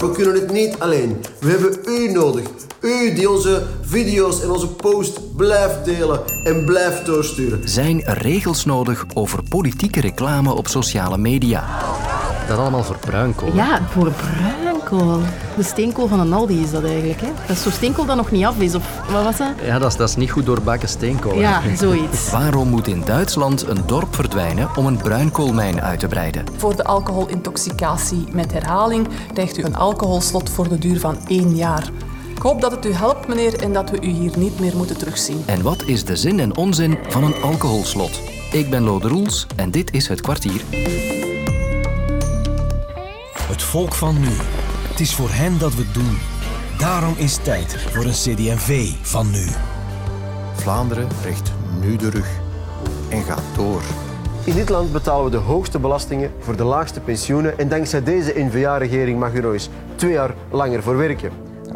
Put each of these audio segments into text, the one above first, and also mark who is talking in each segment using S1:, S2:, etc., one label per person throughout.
S1: We kunnen het niet alleen. We hebben u nodig. U die onze video's en onze post blijft delen en blijft doorsturen.
S2: Zijn er regels nodig over politieke reclame op sociale media?
S3: Dat allemaal voor bruinkool.
S4: Ja, voor De steenkool van een Aldi is dat eigenlijk. Hè? Dat is zo'n steenkool dat nog niet af is. Of wat was dat?
S3: Ja, dat is, dat is niet goed doorbakken steenkool. hè.
S4: Ja, zoiets.
S2: Waarom moet in Duitsland een dorp verdwijnen om een bruinkoolmijn uit te breiden?
S5: Voor de alcoholintoxicatie met herhaling krijgt u een alcoholslot voor de duur van één jaar. Ik hoop dat het u helpt, meneer, en dat we u hier niet meer moeten terugzien.
S2: En wat is de zin en onzin van een alcoholslot? Ik ben Lode Roels en dit is Het Kwartier.
S6: Het volk van nu. Het is voor hen dat we het doen. Daarom is tijd voor een CD&V van nu.
S1: Vlaanderen recht nu de rug en gaat door. In dit land betalen we de hoogste belastingen voor de laagste pensioenen. En dankzij deze N-VA-regering mag u nog eens twee jaar langer voor werken.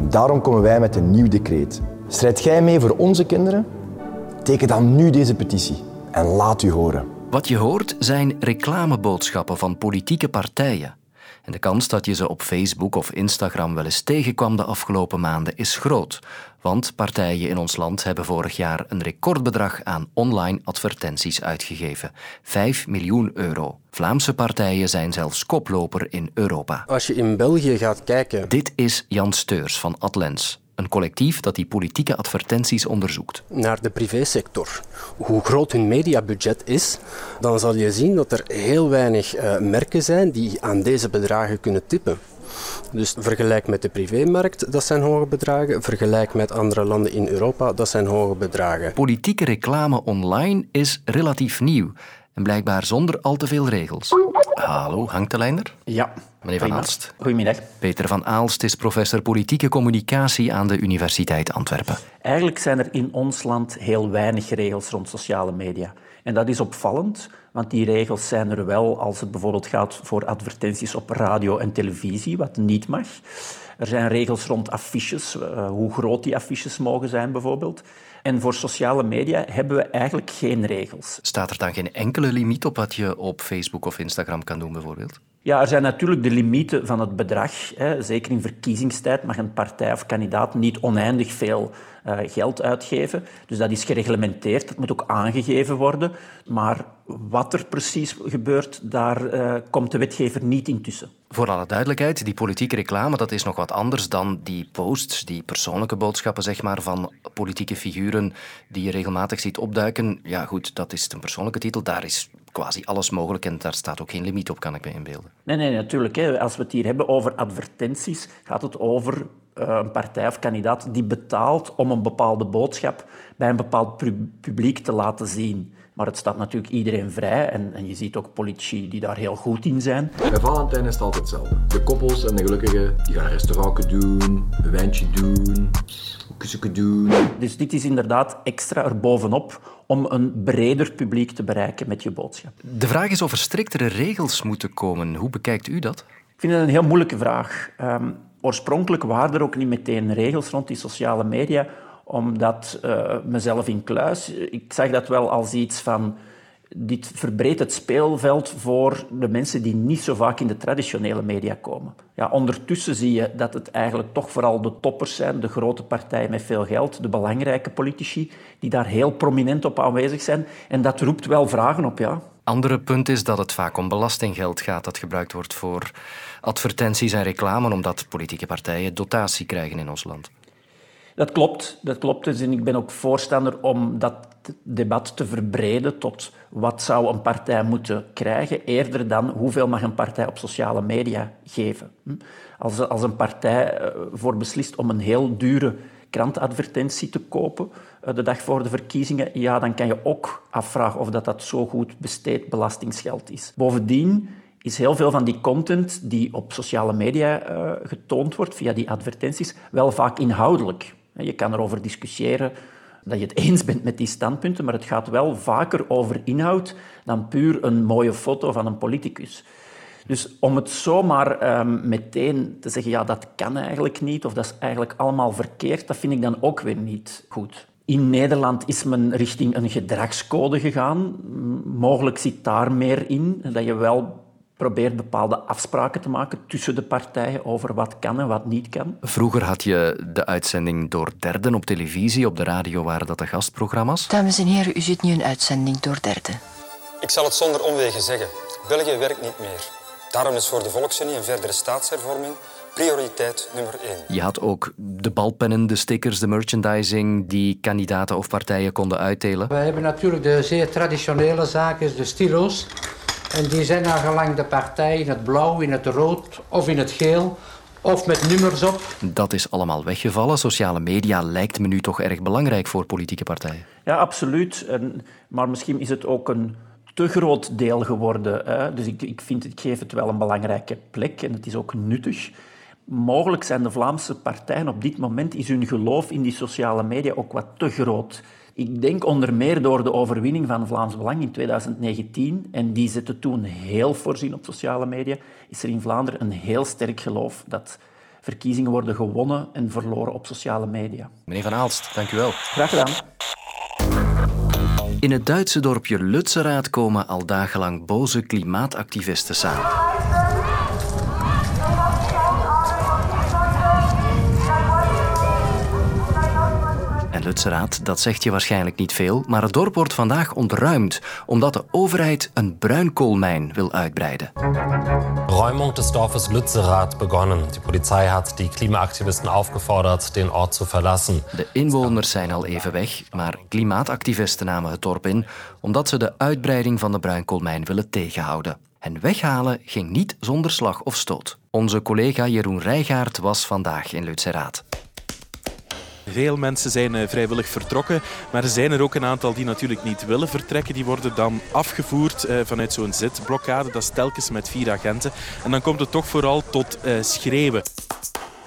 S7: Daarom komen wij met een nieuw decreet. Strijd jij mee voor onze kinderen? Teken dan nu deze petitie en laat u horen.
S2: Wat je hoort zijn reclameboodschappen van politieke partijen. En de kans dat je ze op Facebook of Instagram wel eens tegenkwam de afgelopen maanden is groot. Want partijen in ons land hebben vorig jaar een recordbedrag aan online advertenties uitgegeven. 5 miljoen euro. Vlaamse partijen zijn zelfs koploper in Europa.
S8: Als je in België gaat kijken
S2: Dit is Jan Steurs van Adlens. Een collectief dat die politieke advertenties onderzoekt.
S8: naar de privésector, hoe groot hun mediabudget is, dan zal je zien dat er heel weinig eh, merken zijn die aan deze bedragen kunnen tippen. Dus vergelijk met de privémarkt, dat zijn hoge bedragen. Vergelijk met andere landen in Europa, dat zijn hoge bedragen.
S2: Politieke reclame online is relatief nieuw en blijkbaar zonder al te veel regels. Hallo, hangt de lijn er?
S9: Ja.
S2: Meneer Van. Aalst.
S9: Goedemiddag.
S2: Peter van Aalst is professor politieke communicatie aan de Universiteit Antwerpen.
S9: Eigenlijk zijn er in ons land heel weinig regels rond sociale media. En dat is opvallend, want die regels zijn er wel als het bijvoorbeeld gaat voor advertenties op radio en televisie, wat niet mag. Er zijn regels rond affiches, eh, hoe groot die affiches mogen zijn bijvoorbeeld. En voor sociale media hebben we eigenlijk geen regels.
S2: Staat er dan geen enkele limiet op wat je op Facebook of Instagram kan doen, bijvoorbeeld?
S9: Ja, er zijn natuurlijk de limieten van het bedrag. Hè. Zeker in verkiezingstijd mag een partij of kandidaat niet oneindig veel eh, geld uitgeven. Dus dat is gereglementeerd, dat moet ook aangegeven worden. Maar wat er precies gebeurt, daar eh, komt de wetgever niet intussen.
S2: Voor alle duidelijkheid, die politieke reclame dat is nog wat anders dan die posts, die persoonlijke boodschappen zeg maar, van politieke figuren die je regelmatig ziet opduiken. Ja goed, dat is een persoonlijke titel, daar is quasi alles mogelijk en daar staat ook geen limiet op, kan ik me inbeelden.
S9: Nee, nee, natuurlijk. Hè. Als we het hier hebben over advertenties, gaat het over eh, een partij of kandidaat die betaalt om een bepaalde boodschap bij een bepaald pu- publiek te laten zien. Maar het staat natuurlijk iedereen vrij en, en je ziet ook politici die daar heel goed in zijn.
S10: Bij Valentijn is het altijd hetzelfde. De koppels en de gelukkigen die gaan een restaurantje doen, een wijntje doen, een kussetje doen.
S9: Dus dit is inderdaad extra erbovenop om een breder publiek te bereiken met je boodschap.
S2: De vraag is of er striktere regels moeten komen. Hoe bekijkt u dat?
S9: Ik vind het een heel moeilijke vraag. Ehm, oorspronkelijk waren er ook niet meteen regels rond die sociale media, omdat eh, mezelf in kluis, ik zag dat wel als iets van, dit verbreedt het speelveld voor de mensen die niet zo vaak in de traditionele media komen. Ja, ondertussen zie je dat het eigenlijk toch vooral de toppers zijn, de grote partijen met veel geld, de belangrijke politici, die daar heel prominent op aanwezig zijn. En dat roept wel vragen op, ja.
S2: Andere punt is dat het vaak om belastinggeld gaat dat gebruikt wordt voor advertenties en reclame, omdat politieke partijen dotatie krijgen in ons land.
S9: Dat klopt, dat klopt. Dus ik ben ook voorstander om dat debat te verbreden tot wat zou een partij moeten krijgen, eerder dan hoeveel mag een partij op sociale media geven. Hm? Als, als een partij ervoor beslist om een heel dure krantadvertentie te kopen eh, de dag voor de verkiezingen, ja, dan kan je ook afvragen of dat, dat zo goed besteed belastingsgeld is. Bovendien is heel veel van die content die op sociale media uh, getoond wordt via die advertenties wel vaak inhoudelijk. Je kan erover discussiëren dat je het eens bent met die standpunten, maar het gaat wel vaker over inhoud dan puur een mooie foto van een politicus. Dus om het zomaar um, meteen te zeggen, ja, dat kan eigenlijk niet, of dat is eigenlijk allemaal verkeerd, dat vind ik dan ook weer niet goed. In Nederland is men richting een gedragscode gegaan. Mogelijk zit daar meer in, dat je wel probeert bepaalde afspraken te maken tussen de partijen over wat kan en wat niet kan.
S2: Vroeger had je de uitzending door derden op televisie, op de radio waren dat de gastprogramma's.
S11: Dames en heren, u ziet nu een uitzending door derden.
S12: Ik zal het zonder omwegen zeggen. België werkt niet meer. Daarom is voor de Volksunie een verdere staatshervorming prioriteit nummer één.
S2: Je had ook de balpennen, de stickers, de merchandising die kandidaten of partijen konden uitdelen.
S13: We hebben natuurlijk de zeer traditionele zaken, de stilo's. En die zijn naar gelang de partij in het blauw, in het rood of in het geel of met nummers op.
S2: Dat is allemaal weggevallen. Sociale media lijkt me nu toch erg belangrijk voor politieke partijen.
S9: Ja, absoluut. En, maar misschien is het ook een te groot deel geworden. Hè. Dus ik, ik, vind, ik geef het wel een belangrijke plek en het is ook nuttig. Mogelijk zijn de Vlaamse partijen op dit moment, is hun geloof in die sociale media ook wat te groot. Ik denk onder meer door de overwinning van Vlaams Belang in 2019, en die zette toen heel voorzien op sociale media, is er in Vlaanderen een heel sterk geloof dat verkiezingen worden gewonnen en verloren op sociale media.
S2: Meneer Van Aalst, dank u wel.
S9: Graag gedaan.
S2: In het Duitse dorpje Lutzeraad komen al dagenlang boze klimaatactivisten samen. Lutseraad, dat zegt je waarschijnlijk niet veel, maar het dorp wordt vandaag ontruimd omdat de overheid een bruinkoolmijn wil uitbreiden.
S14: Räumung des Dorfes Lützerath begonnen. Die Polizei hat die Klimaaktivisten aufgefordert, den Ort zu verlassen.
S2: De inwoners zijn al even weg, maar klimaatactivisten namen het dorp in omdat ze de uitbreiding van de bruinkoolmijn willen tegenhouden. En weghalen ging niet zonder slag of stoot. Onze collega Jeroen Rijgaard was vandaag in Lutzerath.
S15: Veel mensen zijn eh, vrijwillig vertrokken, maar er zijn er ook een aantal die natuurlijk niet willen vertrekken. Die worden dan afgevoerd eh, vanuit zo'n zitblokkade. Dat is telkens met vier agenten. En dan komt het toch vooral tot uh, schreeuwen.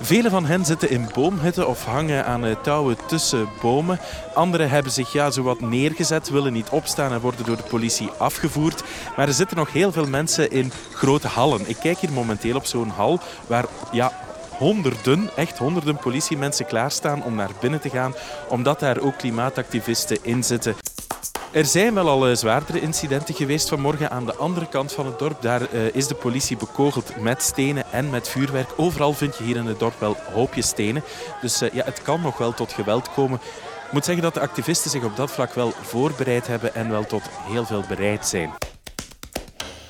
S15: Vele van hen zitten in boomhutten of hangen aan touwen tussen bomen. Anderen hebben zich ja, zowat neergezet, willen niet opstaan en worden door de politie afgevoerd. Maar er zitten nog heel veel mensen in grote hallen. Ik kijk hier momenteel op zo'n hal waar ja, honderden, echt honderden politiemensen klaarstaan om naar binnen te gaan, omdat daar ook klimaatactivisten in zitten. Er zijn wel al eh, zwaardere incidenten geweest vanmorgen aan de andere kant van het dorp. Daar uh, is de politie bekogeld met stenen en met vuurwerk. Overal vind je hier in het dorp wel hoopjes stenen. Dus uh, ja, het kan nog wel tot geweld komen. Ik moet zeggen dat de activisten zich op dat vlak wel voorbereid hebben en wel tot heel veel bereid zijn.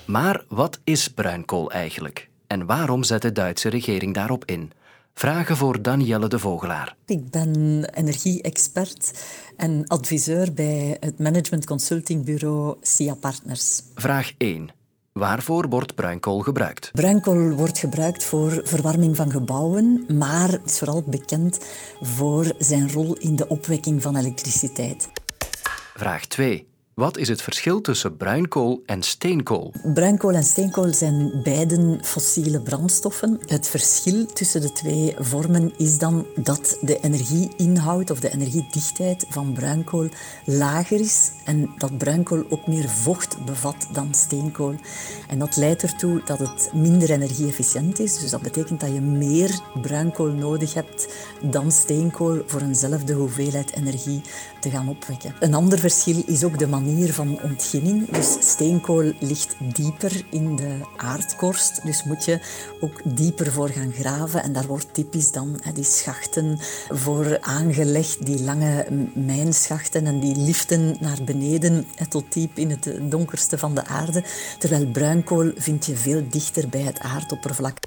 S2: Maar wat is bruinkool eigenlijk? En waarom zet de Duitse regering daarop in? Vragen voor Danielle de Vogelaar.
S16: Ik ben energie-expert en adviseur bij het management consultingbureau SIA Partners.
S2: Vraag 1. Waarvoor wordt bruinkool gebruikt?
S16: Bruinkool wordt gebruikt voor verwarming van gebouwen, maar is vooral bekend voor zijn rol in de opwekking van elektriciteit.
S2: Vraag 2. Wat is het verschil tussen bruinkool en steenkool?
S16: Bruinkool en steenkool zijn beiden fossiele brandstoffen. Het verschil tussen de twee vormen is dan dat de energieinhoud of de energiedichtheid van bruinkool lager is en dat bruinkool ook meer vocht bevat dan steenkool. En dat leidt ertoe dat het minder energie-efficiënt is. Dus dat betekent dat je meer bruinkool nodig hebt dan steenkool voor eenzelfde hoeveelheid energie te gaan opwekken. Een ander verschil is ook de manier van ontginning. Dus steenkool ligt dieper in de aardkorst, dus moet je ook dieper voor gaan graven. En daar wordt typisch dan die schachten voor aangelegd, die lange mijnschachten en die liften naar beneden tot diep in het donkerste van de aarde. Terwijl bruinkool vind je veel dichter bij het aardoppervlak.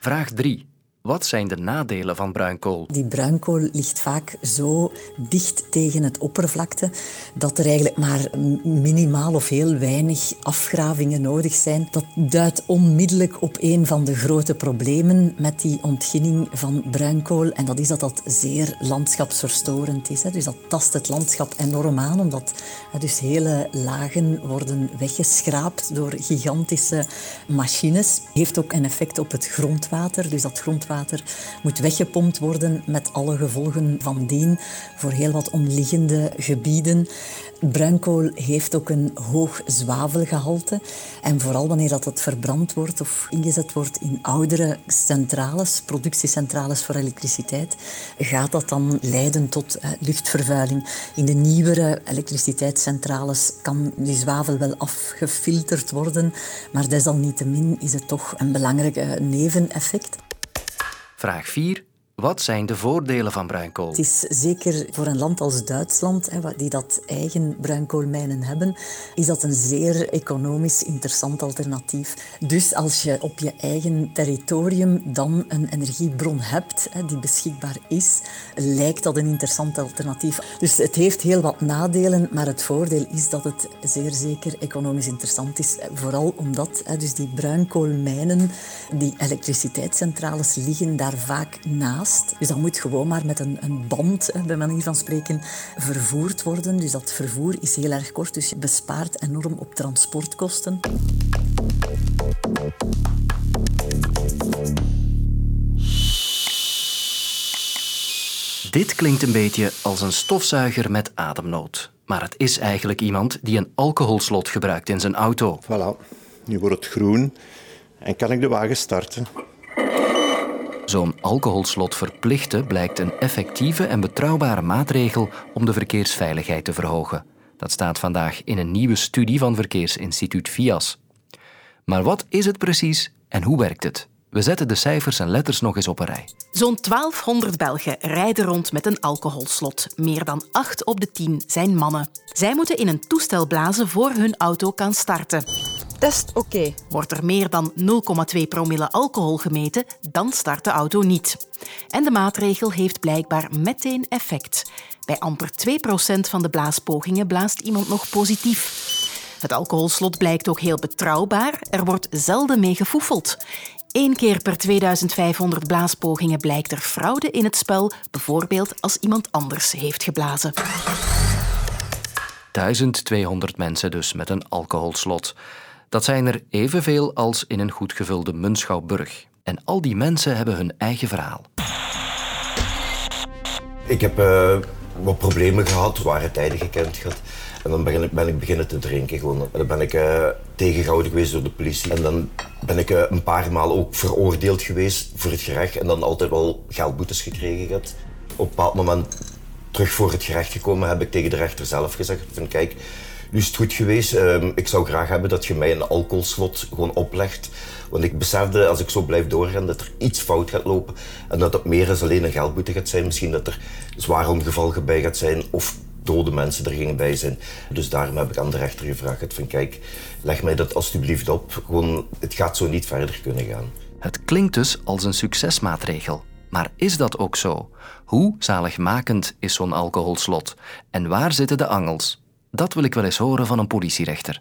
S2: Vraag 3. Wat zijn de nadelen van bruinkool?
S16: Die bruinkool ligt vaak zo dicht tegen het oppervlakte dat er eigenlijk maar minimaal of heel weinig afgravingen nodig zijn. Dat duidt onmiddellijk op een van de grote problemen met die ontginning van bruinkool. En dat is dat dat zeer landschapsverstorend is. Dus dat tast het landschap enorm aan, omdat dus hele lagen worden weggeschraapt door gigantische machines. Heeft ook een effect op het grondwater. Dus dat grondwater moet weggepompt worden met alle gevolgen van dien voor heel wat omliggende gebieden. Bruinkool heeft ook een hoog zwavelgehalte. En vooral wanneer dat het verbrand wordt of ingezet wordt in oudere centrales, productiecentrales voor elektriciteit, gaat dat dan leiden tot luchtvervuiling. In de nieuwere elektriciteitscentrales kan die zwavel wel afgefilterd worden, maar desalniettemin is het toch een belangrijk neveneffect.
S2: Vraag 4. Wat zijn de voordelen van bruinkool?
S16: Het is zeker voor een land als Duitsland, die dat eigen bruinkoolmijnen hebben, is dat een zeer economisch interessant alternatief. Dus als je op je eigen territorium dan een energiebron hebt die beschikbaar is, lijkt dat een interessant alternatief. Dus het heeft heel wat nadelen, maar het voordeel is dat het zeer zeker economisch interessant is. Vooral omdat dus die bruinkoolmijnen, die elektriciteitscentrales liggen daar vaak naast. Dus dat moet gewoon maar met een, een band, bij manier van spreken, vervoerd worden. Dus dat vervoer is heel erg kort, dus je bespaart enorm op transportkosten.
S2: Dit klinkt een beetje als een stofzuiger met ademnood. Maar het is eigenlijk iemand die een alcoholslot gebruikt in zijn auto.
S17: Voilà, nu wordt het groen en kan ik de wagen starten.
S2: Zo'n alcoholslot verplichten blijkt een effectieve en betrouwbare maatregel om de verkeersveiligheid te verhogen. Dat staat vandaag in een nieuwe studie van Verkeersinstituut VIAS. Maar wat is het precies en hoe werkt het? We zetten de cijfers en letters nog eens op een rij.
S4: Zo'n 1200 Belgen rijden rond met een alcoholslot. Meer dan 8 op de 10 zijn mannen. Zij moeten in een toestel blazen voor hun auto kan starten.
S18: Test oké.
S4: Wordt er meer dan 0,2 promille alcohol gemeten, dan start de auto niet. En de maatregel heeft blijkbaar meteen effect. Bij amper 2% van de blaaspogingen blaast iemand nog positief. Het alcoholslot blijkt ook heel betrouwbaar. Er wordt zelden mee gefoefeld. Eén keer per 2500 blaaspogingen blijkt er fraude in het spel, bijvoorbeeld als iemand anders heeft geblazen.
S2: 1200 mensen dus met een alcoholslot. Dat zijn er evenveel als in een goed gevulde Munschouwburg. En al die mensen hebben hun eigen verhaal.
S19: Ik heb uh, wat problemen gehad, zware tijden gekend gehad. En dan ben ik, ben ik beginnen te drinken. Gewoon. En dan ben ik uh, tegengehouden geweest door de politie. En dan ben ik uh, een paar maal ook veroordeeld geweest voor het gerecht. En dan altijd wel geldboetes gekregen gehad. Op een bepaald moment terug voor het gerecht gekomen heb ik tegen de rechter zelf gezegd van kijk, nu is het goed geweest. Ehm, ik zou graag hebben dat je mij een alcoholslot gewoon oplegt. Want ik besefde, als ik zo blijf doorgaan, dat er iets fout gaat lopen. En dat het meer als alleen een geldboete gaat zijn. Misschien dat er zwaar ongevallen bij gaat zijn. Of dode mensen er gingen bij zijn. Dus daarom heb ik aan de rechter gevraagd van kijk, leg mij dat alsjeblieft op. Gewoon, het gaat zo niet verder kunnen gaan.
S2: Het klinkt dus als een succesmaatregel. Maar is dat ook zo? Hoe zaligmakend is zo'n alcoholslot? En waar zitten de angels? Dat wil ik wel eens horen van een politierechter.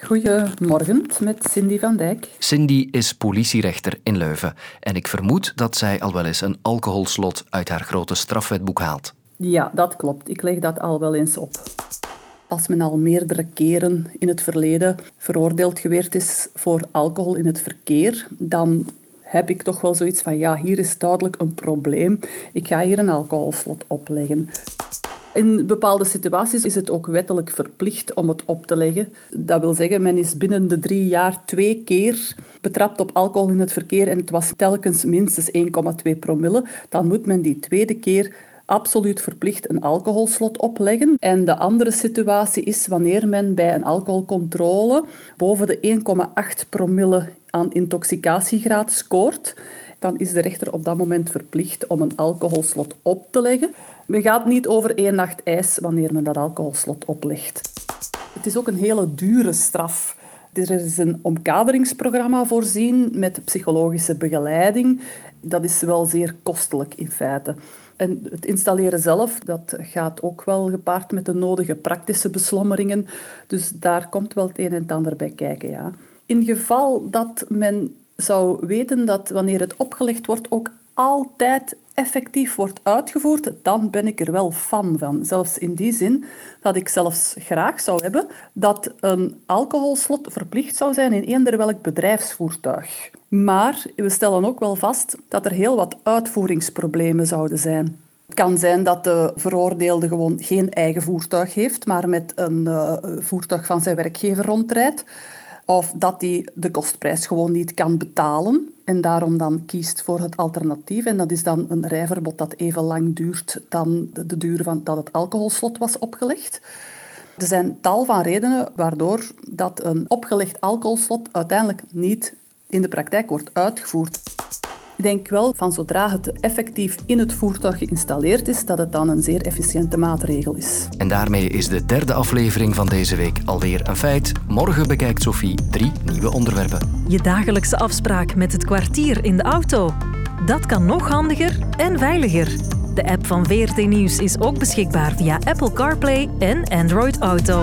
S20: Goedemorgen, met Cindy van Dijk.
S2: Cindy is politierechter in Leuven en ik vermoed dat zij al wel eens een alcoholslot uit haar grote strafwetboek haalt.
S20: Ja, dat klopt. Ik leg dat al wel eens op. Als men al meerdere keren in het verleden veroordeeld geweest is voor alcohol in het verkeer, dan heb ik toch wel zoiets van, ja, hier is duidelijk een probleem. Ik ga hier een alcoholslot opleggen. In bepaalde situaties is het ook wettelijk verplicht om het op te leggen. Dat wil zeggen, men is binnen de drie jaar twee keer betrapt op alcohol in het verkeer en het was telkens minstens 1,2 promille. Dan moet men die tweede keer absoluut verplicht een alcoholslot opleggen. En de andere situatie is wanneer men bij een alcoholcontrole boven de 1,8 promille aan intoxicatiegraad scoort, dan is de rechter op dat moment verplicht om een alcoholslot op te leggen. Men gaat niet over één nacht ijs wanneer men dat alcoholslot oplegt. Het is ook een hele dure straf. Er is een omkaderingsprogramma voorzien met psychologische begeleiding. Dat is wel zeer kostelijk in feite. En het installeren zelf, dat gaat ook wel gepaard met de nodige praktische beslommeringen. Dus daar komt wel het een en het ander bij kijken, ja. In geval dat men zou weten dat wanneer het opgelegd wordt ook altijd effectief wordt uitgevoerd, dan ben ik er wel fan van. Zelfs in die zin dat ik zelfs graag zou hebben dat een alcoholslot verplicht zou zijn in eender welk bedrijfsvoertuig. Maar we stellen ook wel vast dat er heel wat uitvoeringsproblemen zouden zijn. Het kan zijn dat de veroordeelde gewoon geen eigen voertuig heeft, maar met een uh, voertuig van zijn werkgever rondrijdt. Of dat hij de kostprijs gewoon niet kan betalen en daarom dan kiest voor het alternatief. En dat is dan een rijverbod dat even lang duurt dan de duur van dat het alcoholslot was opgelegd. Er zijn tal van redenen waardoor dat een opgelegd alcoholslot uiteindelijk niet in de praktijk wordt uitgevoerd. Ik denk wel van zodra het effectief in het voertuig geïnstalleerd is, dat het dan een zeer efficiënte maatregel is.
S2: En daarmee is de derde aflevering van deze week alweer een feit. Morgen bekijkt Sophie drie nieuwe onderwerpen.
S18: Je dagelijkse afspraak met het kwartier in de auto. Dat kan nog handiger en veiliger. De app van VRT Nieuws is ook beschikbaar via Apple CarPlay en Android Auto.